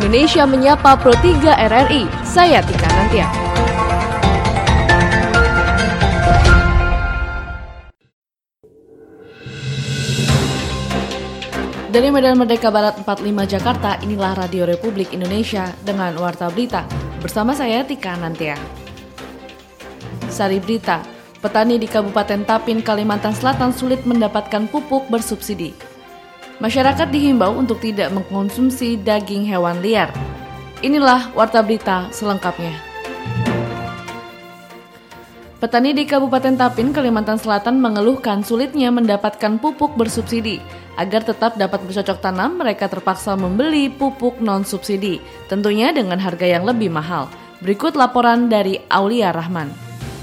Indonesia Menyapa Pro 3 RRI. Saya Tika Nantia. Dari Medan Merdeka Barat 45 Jakarta, inilah Radio Republik Indonesia dengan Warta Berita. Bersama saya Tika Nantia. Sari Berita, petani di Kabupaten Tapin, Kalimantan Selatan sulit mendapatkan pupuk bersubsidi. Masyarakat dihimbau untuk tidak mengkonsumsi daging hewan liar. Inilah Warta Berita selengkapnya. Petani di Kabupaten Tapin, Kalimantan Selatan mengeluhkan sulitnya mendapatkan pupuk bersubsidi. Agar tetap dapat bercocok tanam, mereka terpaksa membeli pupuk non-subsidi, tentunya dengan harga yang lebih mahal. Berikut laporan dari Aulia Rahman.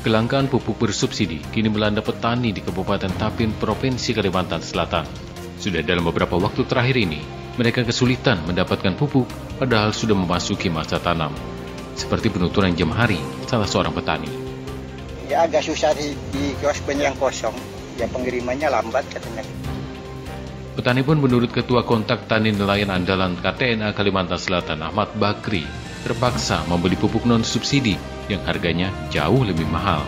Kelangkaan pupuk bersubsidi kini melanda petani di Kabupaten Tapin, Provinsi Kalimantan Selatan. Sudah dalam beberapa waktu terakhir ini, mereka kesulitan mendapatkan pupuk padahal sudah memasuki masa tanam. Seperti penuturan jam hari salah seorang petani. Ya agak susah di, di kios yang kosong. Ya pengirimannya lambat katanya. Petani pun menurut Ketua Kontak Tani Nelayan Andalan KTNA Kalimantan Selatan Ahmad Bakri terpaksa membeli pupuk non-subsidi yang harganya jauh lebih mahal.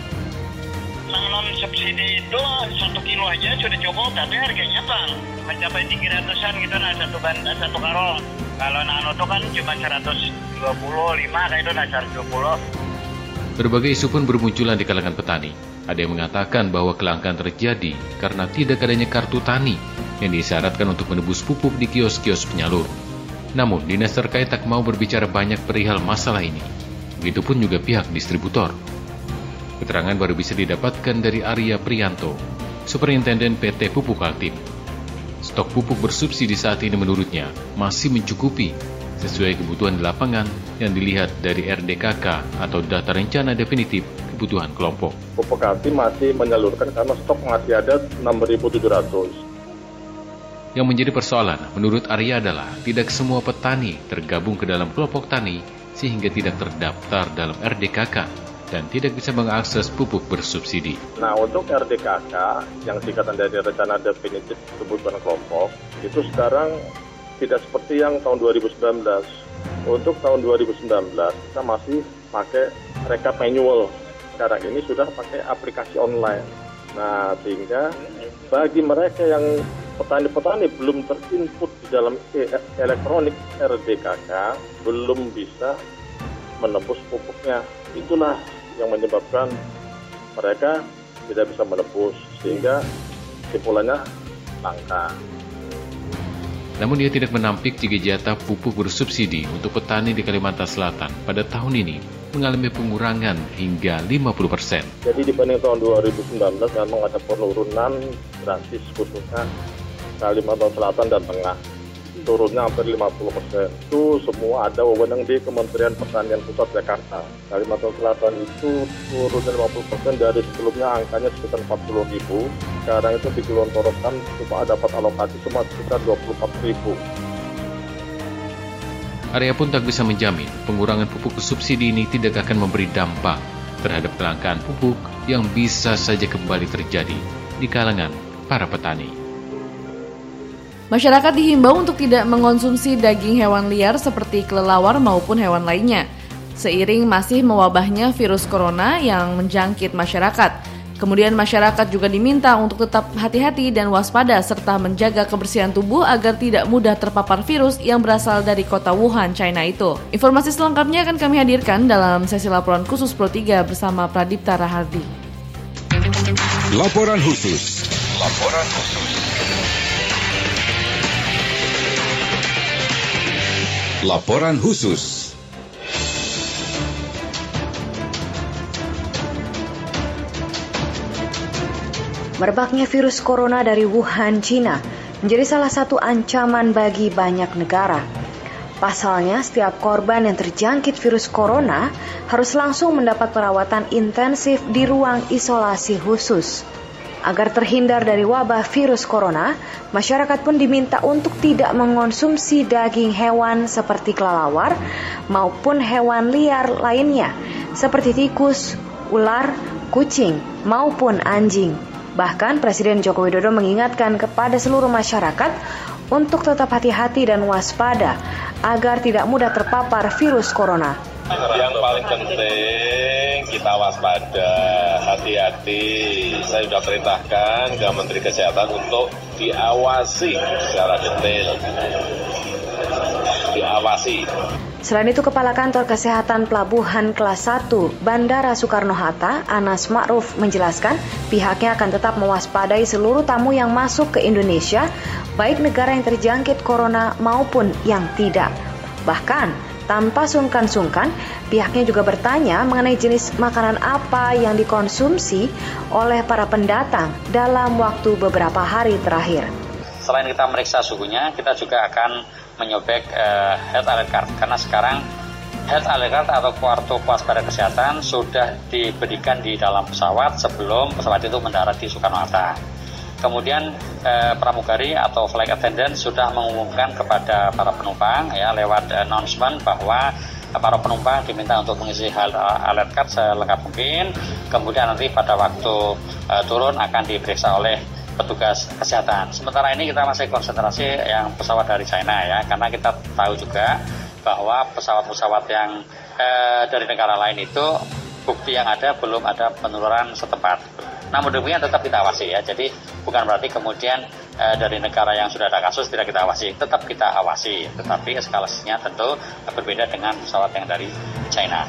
Yang non-subsidi itu satu kilo aja sudah cukup, tapi harganya bang mencapai tiga ratusan gitu nah satu ban satu karung. Kalau nano itu kan cuma 125, kayak itu nah 120. Berbagai isu pun bermunculan di kalangan petani. Ada yang mengatakan bahwa kelangkaan terjadi karena tidak adanya kartu tani yang disyaratkan untuk menebus pupuk di kios-kios penyalur. Namun, dinas terkait tak mau berbicara banyak perihal masalah ini. Begitupun juga pihak distributor. Keterangan baru bisa didapatkan dari Arya Prianto, Superintenden PT Pupuk Altim. Stok pupuk bersubsidi saat ini menurutnya masih mencukupi sesuai kebutuhan di lapangan yang dilihat dari RDKK atau data rencana definitif kebutuhan kelompok. Pupuk Altim masih menyalurkan karena stok masih ada 6.700 yang menjadi persoalan menurut Arya adalah tidak semua petani tergabung ke dalam kelompok tani sehingga tidak terdaftar dalam RDKK dan tidak bisa mengakses pupuk bersubsidi. Nah untuk RDKK yang singkatan dari Rencana Definitif Kebutuhan Kelompok itu sekarang tidak seperti yang tahun 2019. Untuk tahun 2019 kita masih pakai rekap manual. Sekarang ini sudah pakai aplikasi online. Nah sehingga bagi mereka yang petani-petani belum terinput di dalam e elektronik RDKK belum bisa menebus pupuknya. Itulah yang menyebabkan mereka tidak bisa menebus sehingga simpulannya langka. Namun dia tidak menampik jika jatah pupuk bersubsidi untuk petani di Kalimantan Selatan pada tahun ini mengalami pengurangan hingga 50%. Jadi dibanding tahun 2019 memang ada penurunan drastis khususnya Kalimantan Selatan dan Tengah turunnya hampir 50 persen. Itu semua ada wewenang di Kementerian Pertanian Pusat Jakarta. Kalimantan Selatan itu turunnya 50 persen dari sebelumnya angkanya sekitar 40 ribu. Sekarang itu digelontorkan cuma dapat alokasi cuma sekitar 24 ribu. Arya pun tak bisa menjamin pengurangan pupuk subsidi ini tidak akan memberi dampak terhadap kelangkaan pupuk yang bisa saja kembali terjadi di kalangan para petani. Masyarakat dihimbau untuk tidak mengonsumsi daging hewan liar seperti kelelawar maupun hewan lainnya. Seiring masih mewabahnya virus corona yang menjangkit masyarakat. Kemudian masyarakat juga diminta untuk tetap hati-hati dan waspada serta menjaga kebersihan tubuh agar tidak mudah terpapar virus yang berasal dari kota Wuhan, China itu. Informasi selengkapnya akan kami hadirkan dalam sesi laporan khusus Pro 3 bersama Pradipta Rahardi. Laporan khusus. Laporan khusus. Laporan khusus. Merebaknya virus corona dari Wuhan, China menjadi salah satu ancaman bagi banyak negara. Pasalnya, setiap korban yang terjangkit virus corona harus langsung mendapat perawatan intensif di ruang isolasi khusus. Agar terhindar dari wabah virus corona, masyarakat pun diminta untuk tidak mengonsumsi daging hewan seperti kelelawar maupun hewan liar lainnya seperti tikus, ular, kucing, maupun anjing. Bahkan Presiden Joko Widodo mengingatkan kepada seluruh masyarakat untuk tetap hati-hati dan waspada agar tidak mudah terpapar virus corona. Yang paling penting kita waspada, hati-hati. Saya sudah perintahkan ke Menteri Kesehatan untuk diawasi secara detail. Diawasi. Selain itu, Kepala Kantor Kesehatan Pelabuhan Kelas 1 Bandara Soekarno-Hatta, Anas Ma'ruf menjelaskan pihaknya akan tetap mewaspadai seluruh tamu yang masuk ke Indonesia, baik negara yang terjangkit corona maupun yang tidak. Bahkan, tanpa sungkan-sungkan, pihaknya juga bertanya mengenai jenis makanan apa yang dikonsumsi oleh para pendatang dalam waktu beberapa hari terakhir. Selain kita meriksa suhunya, kita juga akan menyobek uh, health alert card karena sekarang health alert card atau kartu waspada kesehatan sudah diberikan di dalam pesawat sebelum pesawat itu mendarat di Soekarno-Hatta. Kemudian eh, pramugari atau flight attendant sudah mengumumkan kepada para penumpang ya lewat announcement bahwa para penumpang diminta untuk mengisi alert card selengkap mungkin. Kemudian nanti pada waktu eh, turun akan diperiksa oleh petugas kesehatan. Sementara ini kita masih konsentrasi yang pesawat dari China ya, karena kita tahu juga bahwa pesawat-pesawat yang eh, dari negara lain itu bukti yang ada belum ada penularan setempat. Namun demikian tetap kita awasi ya, jadi bukan berarti kemudian eh, dari negara yang sudah ada kasus tidak kita awasi, tetap kita awasi, tetapi eskalasinya tentu berbeda dengan pesawat yang dari China.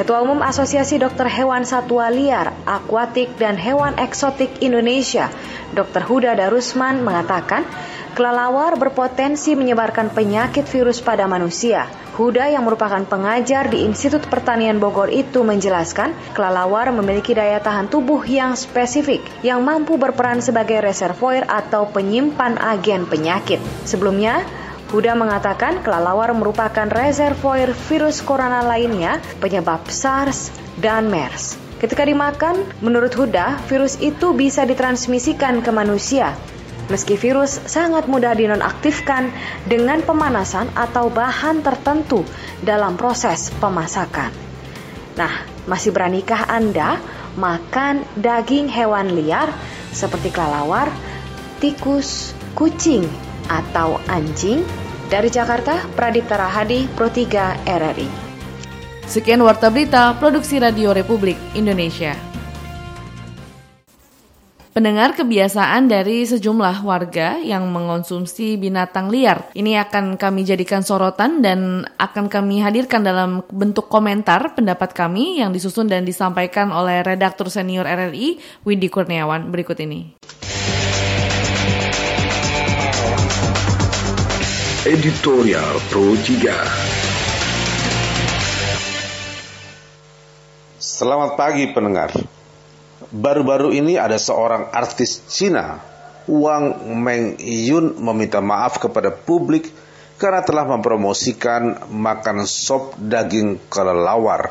Ketua Umum Asosiasi Dokter Hewan Satwa Liar, Akuatik dan Hewan Eksotik Indonesia, Dr. Huda Darusman mengatakan, kelelawar berpotensi menyebarkan penyakit virus pada manusia. Huda yang merupakan pengajar di Institut Pertanian Bogor itu menjelaskan, kelelawar memiliki daya tahan tubuh yang spesifik yang mampu berperan sebagai reservoir atau penyimpan agen penyakit. Sebelumnya, Huda mengatakan kelelawar merupakan reservoir virus corona lainnya penyebab SARS dan MERS. Ketika dimakan, menurut Huda, virus itu bisa ditransmisikan ke manusia. Meski virus sangat mudah dinonaktifkan dengan pemanasan atau bahan tertentu dalam proses pemasakan. Nah, masih beranikah Anda makan daging hewan liar seperti kelelawar, tikus, kucing, atau anjing? Dari Jakarta, Pradipta Rahadi, Pro 3 RRI. Sekian Warta Berita, Produksi Radio Republik Indonesia. Pendengar kebiasaan dari sejumlah warga yang mengonsumsi binatang liar. Ini akan kami jadikan sorotan dan akan kami hadirkan dalam bentuk komentar pendapat kami yang disusun dan disampaikan oleh redaktur senior RRI Widi Kurniawan berikut ini. Editorial Pro 3 Selamat pagi pendengar Baru-baru ini ada seorang artis Cina Wang Mengyun meminta maaf kepada publik karena telah mempromosikan makan sop daging kelelawar.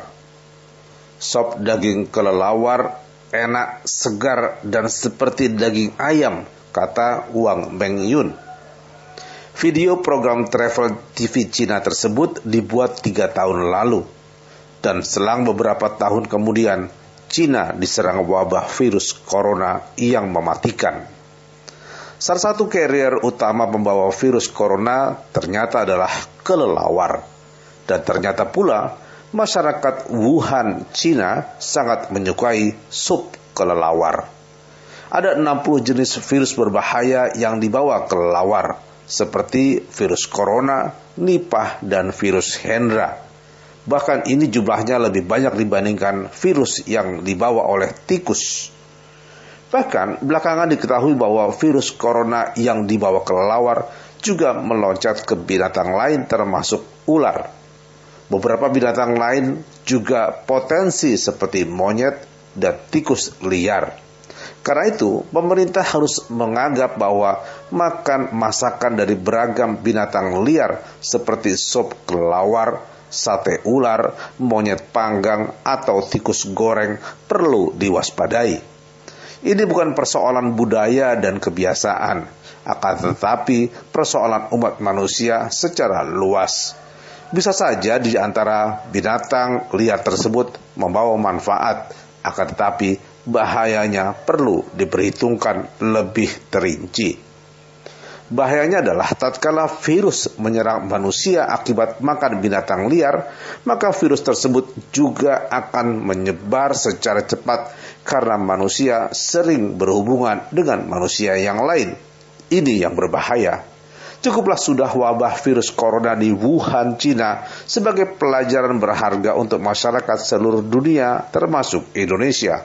Sop daging kelelawar enak, segar, dan seperti daging ayam, kata Wang Mengyun. Video program travel TV Cina tersebut dibuat tiga tahun lalu, dan selang beberapa tahun kemudian, Cina diserang wabah virus corona yang mematikan. Salah satu carrier utama pembawa virus corona ternyata adalah kelelawar. Dan ternyata pula masyarakat Wuhan, Cina sangat menyukai sup kelelawar. Ada 60 jenis virus berbahaya yang dibawa kelelawar seperti virus corona, nipah, dan virus Hendra. Bahkan ini jumlahnya lebih banyak dibandingkan virus yang dibawa oleh tikus. Bahkan belakangan diketahui bahwa virus corona yang dibawa kelelawar juga meloncat ke binatang lain termasuk ular. Beberapa binatang lain juga potensi seperti monyet dan tikus liar. Karena itu, pemerintah harus menganggap bahwa makan masakan dari beragam binatang liar seperti sop kelawar, sate ular, monyet panggang, atau tikus goreng perlu diwaspadai. Ini bukan persoalan budaya dan kebiasaan, akan tetapi persoalan umat manusia secara luas. Bisa saja di antara binatang liar tersebut membawa manfaat, akan tetapi bahayanya perlu diperhitungkan lebih terinci. Bahayanya adalah tatkala virus menyerang manusia akibat makan binatang liar, maka virus tersebut juga akan menyebar secara cepat karena manusia sering berhubungan dengan manusia yang lain. Ini yang berbahaya. Cukuplah sudah wabah virus corona di Wuhan, Cina sebagai pelajaran berharga untuk masyarakat seluruh dunia termasuk Indonesia.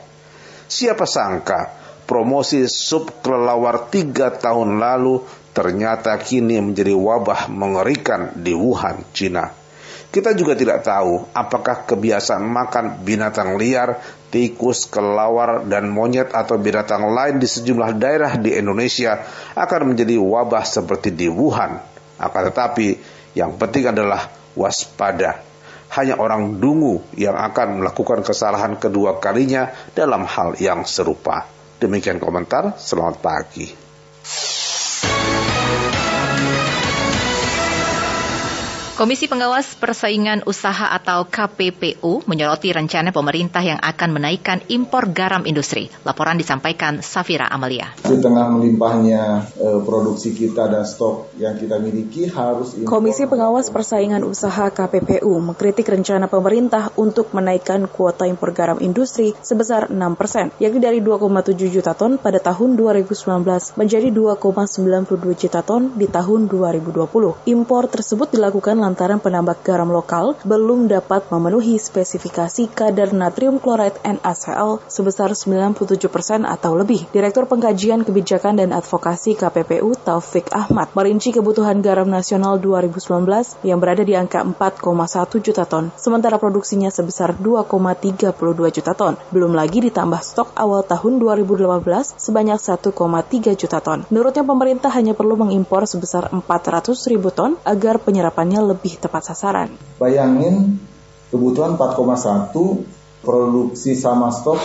Siapa sangka promosi sup kelelawar tiga tahun lalu ternyata kini menjadi wabah mengerikan di Wuhan, Cina. Kita juga tidak tahu apakah kebiasaan makan binatang liar, tikus, kelawar, dan monyet atau binatang lain di sejumlah daerah di Indonesia akan menjadi wabah seperti di Wuhan. Akan tetapi, yang penting adalah waspada. Hanya orang dungu yang akan melakukan kesalahan kedua kalinya dalam hal yang serupa. Demikian komentar, selamat pagi. Komisi Pengawas Persaingan Usaha atau KPPU menyoroti rencana pemerintah yang akan menaikkan impor garam industri. Laporan disampaikan Safira Amalia. Di tengah melimpahnya e, produksi kita dan stok yang kita miliki harus impor. Komisi Pengawas Persaingan Usaha KPPU mengkritik rencana pemerintah untuk menaikkan kuota impor garam industri sebesar 6 persen, yakni dari 2,7 juta ton pada tahun 2019 menjadi 2,92 juta ton di tahun 2020. Impor tersebut dilakukan lantaran penambak garam lokal belum dapat memenuhi spesifikasi kadar natrium chloride NaCl sebesar 97% atau lebih. Direktur Pengkajian Kebijakan dan Advokasi KPPU Taufik Ahmad merinci kebutuhan garam nasional 2019 yang berada di angka 4,1 juta ton, sementara produksinya sebesar 2,32 juta ton. Belum lagi ditambah stok awal tahun 2018 sebanyak 1,3 juta ton. Menurutnya pemerintah hanya perlu mengimpor sebesar 400 ribu ton agar penyerapannya lebih lebih tepat sasaran. Bayangin kebutuhan 4,1 produksi sama stok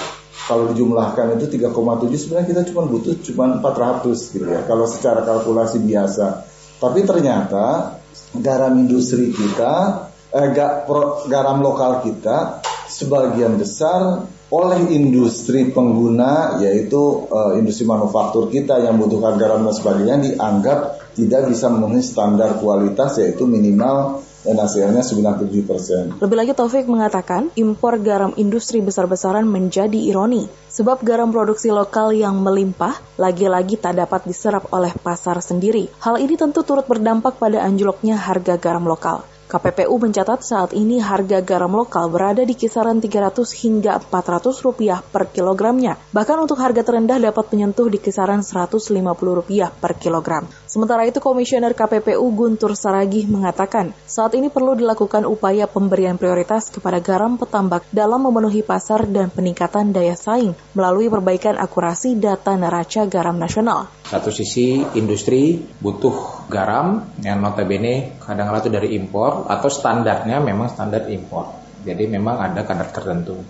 kalau dijumlahkan itu 3,7 sebenarnya kita cuma butuh cuma 400 gitu ya kalau secara kalkulasi biasa. Tapi ternyata garam industri kita eh, garam lokal kita sebagian besar oleh industri pengguna yaitu uh, industri manufaktur kita yang membutuhkan garam dan sebagainya dianggap tidak bisa memenuhi standar kualitas yaitu minimal dan hasilnya 97%. Lebih lagi Taufik mengatakan, impor garam industri besar-besaran menjadi ironi. Sebab garam produksi lokal yang melimpah lagi-lagi tak dapat diserap oleh pasar sendiri. Hal ini tentu turut berdampak pada anjloknya harga garam lokal. KPPU mencatat saat ini harga garam lokal berada di kisaran 300 hingga 400 rupiah per kilogramnya. Bahkan untuk harga terendah dapat menyentuh di kisaran 150 rupiah per kilogram. Sementara itu Komisioner KPPU Guntur Saragih mengatakan, saat ini perlu dilakukan upaya pemberian prioritas kepada garam petambak dalam memenuhi pasar dan peningkatan daya saing melalui perbaikan akurasi data neraca garam nasional. Satu sisi industri butuh garam yang notabene kadang-kadang itu dari impor atau standarnya memang standar impor. Jadi memang ada kadar tertentu.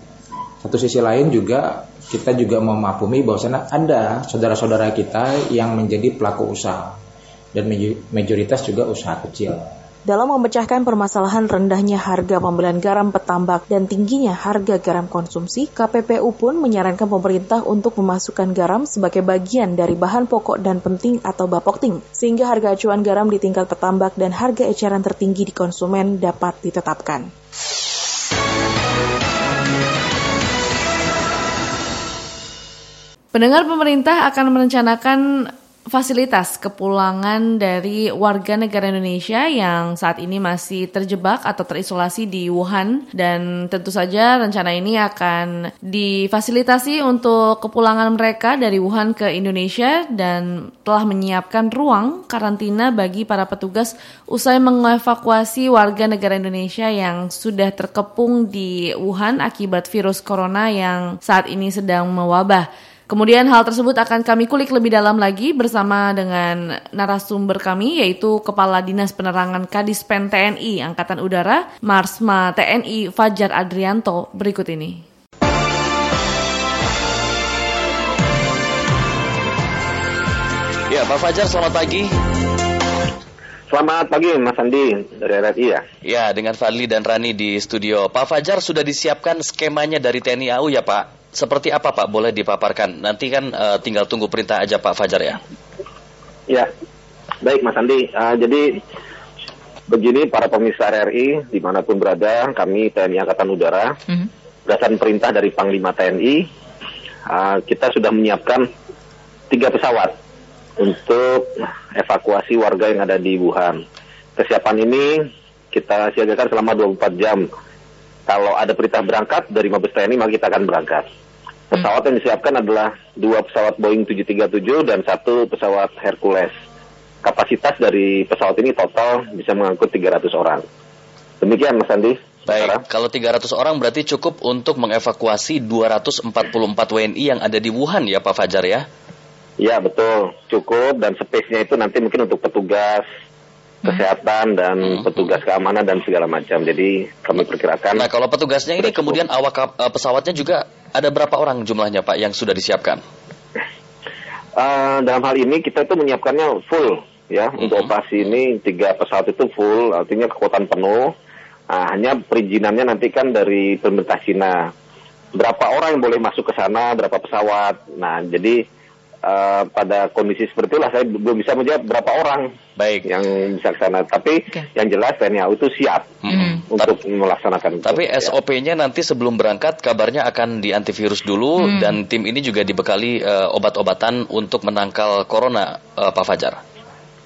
Satu sisi lain juga kita juga memahami bahwa ada saudara-saudara kita yang menjadi pelaku usaha dan mayoritas juga usaha kecil. Dalam memecahkan permasalahan rendahnya harga pembelian garam petambak dan tingginya harga garam konsumsi, KPPU pun menyarankan pemerintah untuk memasukkan garam sebagai bagian dari bahan pokok dan penting atau bapokting, sehingga harga acuan garam di tingkat petambak dan harga eceran tertinggi di konsumen dapat ditetapkan. Pendengar pemerintah akan merencanakan fasilitas kepulangan dari warga negara Indonesia yang saat ini masih terjebak atau terisolasi di Wuhan dan tentu saja rencana ini akan difasilitasi untuk kepulangan mereka dari Wuhan ke Indonesia dan telah menyiapkan ruang karantina bagi para petugas usai mengevakuasi warga negara Indonesia yang sudah terkepung di Wuhan akibat virus corona yang saat ini sedang mewabah. Kemudian hal tersebut akan kami kulik lebih dalam lagi bersama dengan narasumber kami yaitu Kepala Dinas Penerangan Kadispen TNI Angkatan Udara Marsma TNI Fajar Adrianto berikut ini. Ya, Pak Fajar selamat pagi. Selamat pagi Mas Andi dari RRI ya. Ya, dengan Fadli dan Rani di studio. Pak Fajar sudah disiapkan skemanya dari TNI AU ya Pak? seperti apa Pak boleh dipaparkan? Nanti kan uh, tinggal tunggu perintah aja Pak Fajar ya. Ya. Baik Mas Andi, uh, jadi begini para pemirsa RRI di mana pun berada, kami TNI Angkatan Udara, Mhm. berdasarkan perintah dari Panglima TNI, uh, kita sudah menyiapkan tiga pesawat untuk evakuasi warga yang ada di Wuhan. Kesiapan ini kita siagakan selama 24 jam. Kalau ada perintah berangkat dari Mabes TNI, maka kita akan berangkat. Pesawat yang disiapkan adalah dua pesawat Boeing 737 dan satu pesawat Hercules. Kapasitas dari pesawat ini total bisa mengangkut 300 orang. Demikian Mas Andi. Baik, kalau 300 orang berarti cukup untuk mengevakuasi 244 WNI yang ada di Wuhan ya Pak Fajar ya? Ya betul, cukup dan space-nya itu nanti mungkin untuk petugas kesehatan dan petugas keamanan dan segala macam. Jadi kami perkirakan. Nah kalau petugasnya ini kemudian awak eh, pesawatnya juga ada berapa orang jumlahnya Pak yang sudah disiapkan? Eh, dalam hal ini kita itu menyiapkannya full ya untuk operasi ini tiga pesawat itu full artinya kekuatan penuh. Nah, hanya perizinannya nanti kan dari pemerintah Cina. Berapa orang yang boleh masuk ke sana, berapa pesawat. Nah, jadi eh, pada kondisi seperti itulah saya belum bisa menjawab berapa orang Baik. yang bisa ke sana. Tapi yang jelas TNI AU itu siap untuk melaksanakan itu. Tapi Ya. SOP-nya nanti sebelum berangkat kabarnya akan di antivirus dulu Hmm. dan tim ini juga dibekali eh, obat-obatan untuk menangkal corona eh, Pak Fajar.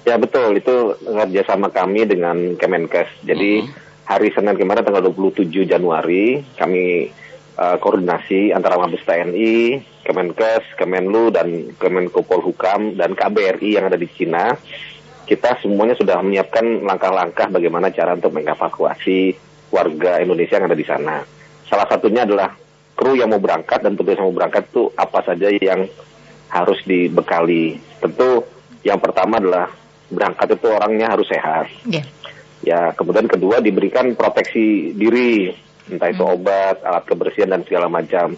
Ya betul, itu kerjasama kami dengan Kemenkes. Jadi hari Senin kemarin tanggal 27 Januari kami uh, koordinasi antara Mabes TNI, Kemenkes, Kemenlu dan Kemenko Polhukam dan KBRI yang ada di Cina. Kita semuanya sudah menyiapkan langkah-langkah bagaimana cara untuk mengevakuasi warga Indonesia yang ada di sana. Salah satunya adalah kru yang mau berangkat dan petugas yang mau berangkat itu apa saja yang harus dibekali. Tentu yang pertama adalah berangkat itu orangnya harus sehat. Iya. Ya, kemudian kedua diberikan proteksi diri, entah itu obat, alat kebersihan dan segala macam.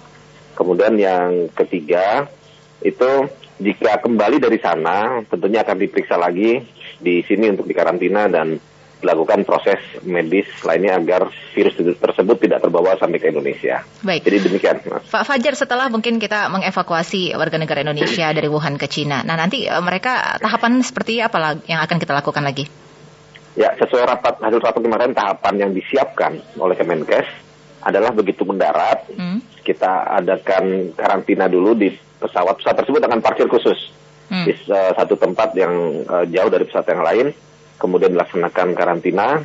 Kemudian yang ketiga itu jika kembali dari sana tentunya akan diperiksa lagi di sini untuk dikarantina dan dilakukan proses medis lainnya agar virus tersebut tidak terbawa sampai ke Indonesia. Baik. Jadi demikian, Mas. Pak Fajar, setelah mungkin kita mengevakuasi warga negara Indonesia dari Wuhan ke Cina, nah nanti eh, mereka tahapan seperti apa yang akan kita lakukan lagi? Ya, sesuai rapat hasil rapat kemarin tahapan yang disiapkan oleh Kemenkes adalah begitu mendarat Hmm. kita adakan karantina dulu di pesawat pesawat tersebut akan parkir khusus Hmm. di eh, satu tempat yang eh, jauh dari pesawat yang lain, kemudian dilaksanakan karantina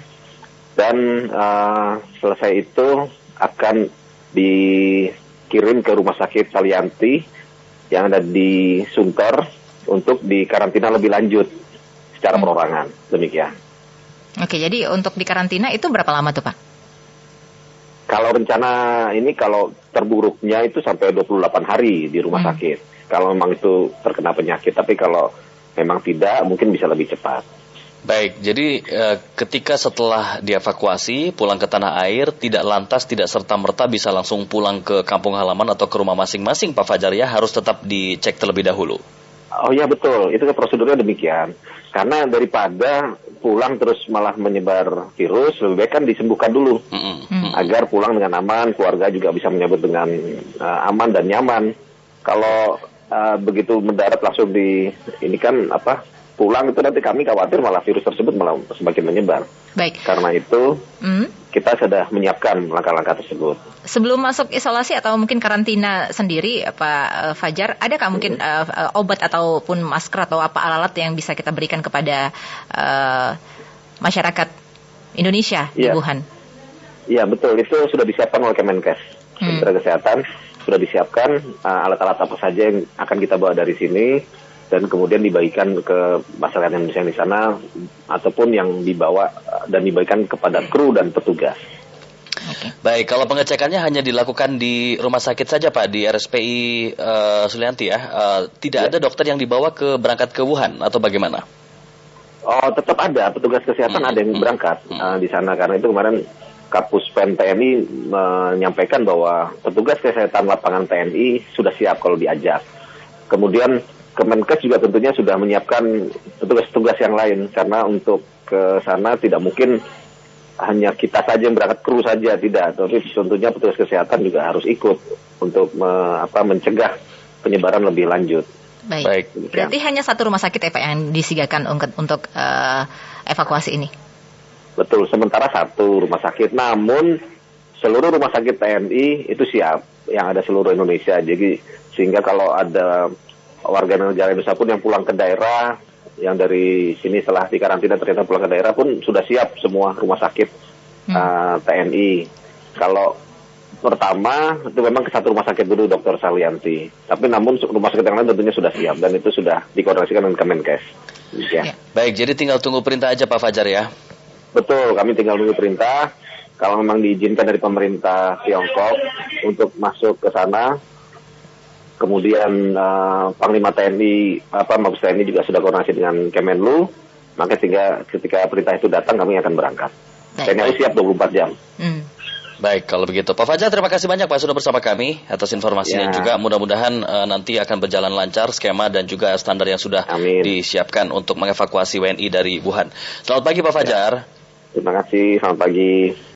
dan eh, selesai itu akan dikirim ke rumah sakit Salianti yang ada di Sunter untuk dikarantina lebih lanjut secara perorangan. Demikian. Oke, jadi untuk di karantina itu berapa lama tuh Pak? Kalau rencana ini kalau terburuknya itu sampai 28 hari di rumah sakit. Kalau memang itu terkena penyakit, tapi kalau memang tidak mungkin bisa lebih cepat. Baik, jadi eh, ketika setelah dievakuasi pulang ke tanah air tidak lantas tidak serta merta bisa langsung pulang ke kampung halaman atau ke rumah masing-masing Pak Fajar ya harus tetap dicek terlebih dahulu. Oh iya betul, itu kan prosedurnya demikian. Karena daripada pulang terus malah menyebar virus, lebih baik kan disembuhkan dulu. Agar pulang dengan aman, keluarga juga bisa menyambut dengan uh, aman dan nyaman. Kalau uh, begitu mendarat langsung di ini kan apa pulang itu nanti kami khawatir malah virus tersebut malah semakin menyebar. Baik. Karena itu Hmm. kita sudah menyiapkan langkah-langkah tersebut. Sebelum masuk isolasi atau mungkin karantina sendiri, Pak eh, Fajar, adakah mungkin eh, eh, obat ataupun masker atau apa alat yang bisa kita berikan kepada eh, masyarakat Indonesia di Iya. Wuhan? Iya betul, itu sudah disiapkan oleh Kemenkes. Kementerian Kesehatan sudah disiapkan uh, alat-alat apa saja yang akan kita bawa dari sini dan kemudian dibagikan ke masyarakat Indonesia yang di sana ataupun yang dibawa uh, dan dibagikan kepada kru dan petugas. Baik, kalau pengecekannya hanya dilakukan di rumah sakit saja Pak di RSPI eh, Sulianti ya. Eh, tidak ada dokter yang dibawa ke berangkat ke Wuhan atau bagaimana? Oh tetap ada petugas kesehatan ada yang berangkat uh, di sana karena itu kemarin Kapus Pen TNI menyampaikan bahwa petugas kesehatan lapangan TNI sudah siap kalau diajak. Kemudian Kemenkes juga tentunya sudah menyiapkan petugas-petugas yang lain karena untuk ke sana tidak mungkin hanya kita saja yang berangkat kru saja tidak, tapi tentunya petugas kesehatan juga harus ikut untuk me- apa, mencegah penyebaran lebih lanjut. Baik. Baik. Berarti hanya satu rumah sakit ya Pak yang disigakan untuk, untuk uh, evakuasi ini? Betul, sementara satu rumah sakit. Namun seluruh rumah sakit TNI itu siap, yang ada seluruh Indonesia. Jadi sehingga kalau ada warga negara Indonesia pun yang pulang ke daerah, yang dari sini setelah di karantina ternyata pulang ke daerah pun sudah siap semua rumah sakit hmm. uh, eh, TNI. Kalau pertama itu memang ke satu rumah sakit dulu Dr. Salianti. Tapi namun rumah sakit yang lain tentunya sudah siap dan itu sudah dikoordinasikan dengan Kemenkes. Ya. ya. Baik, jadi tinggal tunggu perintah aja Pak Fajar ya. Betul, kami tinggal tunggu perintah. Kalau memang diizinkan dari pemerintah Tiongkok untuk masuk ke sana, kemudian uh, Panglima TNI, apa Mabes TNI juga sudah koordinasi dengan Kemenlu, maka ketika, ketika perintah itu datang kami akan berangkat. TNI siap 24 jam. Hmm. Baik, kalau begitu. Pak Fajar, terima kasih banyak Pak sudah bersama kami atas informasinya ya. juga. Mudah-mudahan uh, nanti akan berjalan lancar skema dan juga standar yang sudah Amin. disiapkan untuk mengevakuasi WNI dari Wuhan. Selamat pagi Pak Fajar. Ya. Terima kasih, selamat pagi.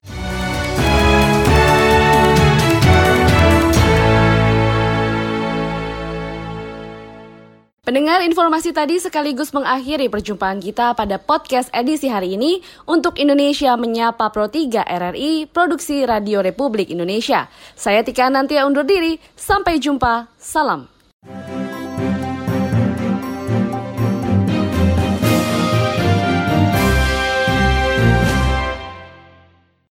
Pendengar informasi tadi sekaligus mengakhiri perjumpaan kita pada podcast edisi hari ini untuk Indonesia Menyapa Pro 3 RRI Produksi Radio Republik Indonesia. Saya Tika Nantia undur diri, sampai jumpa, salam.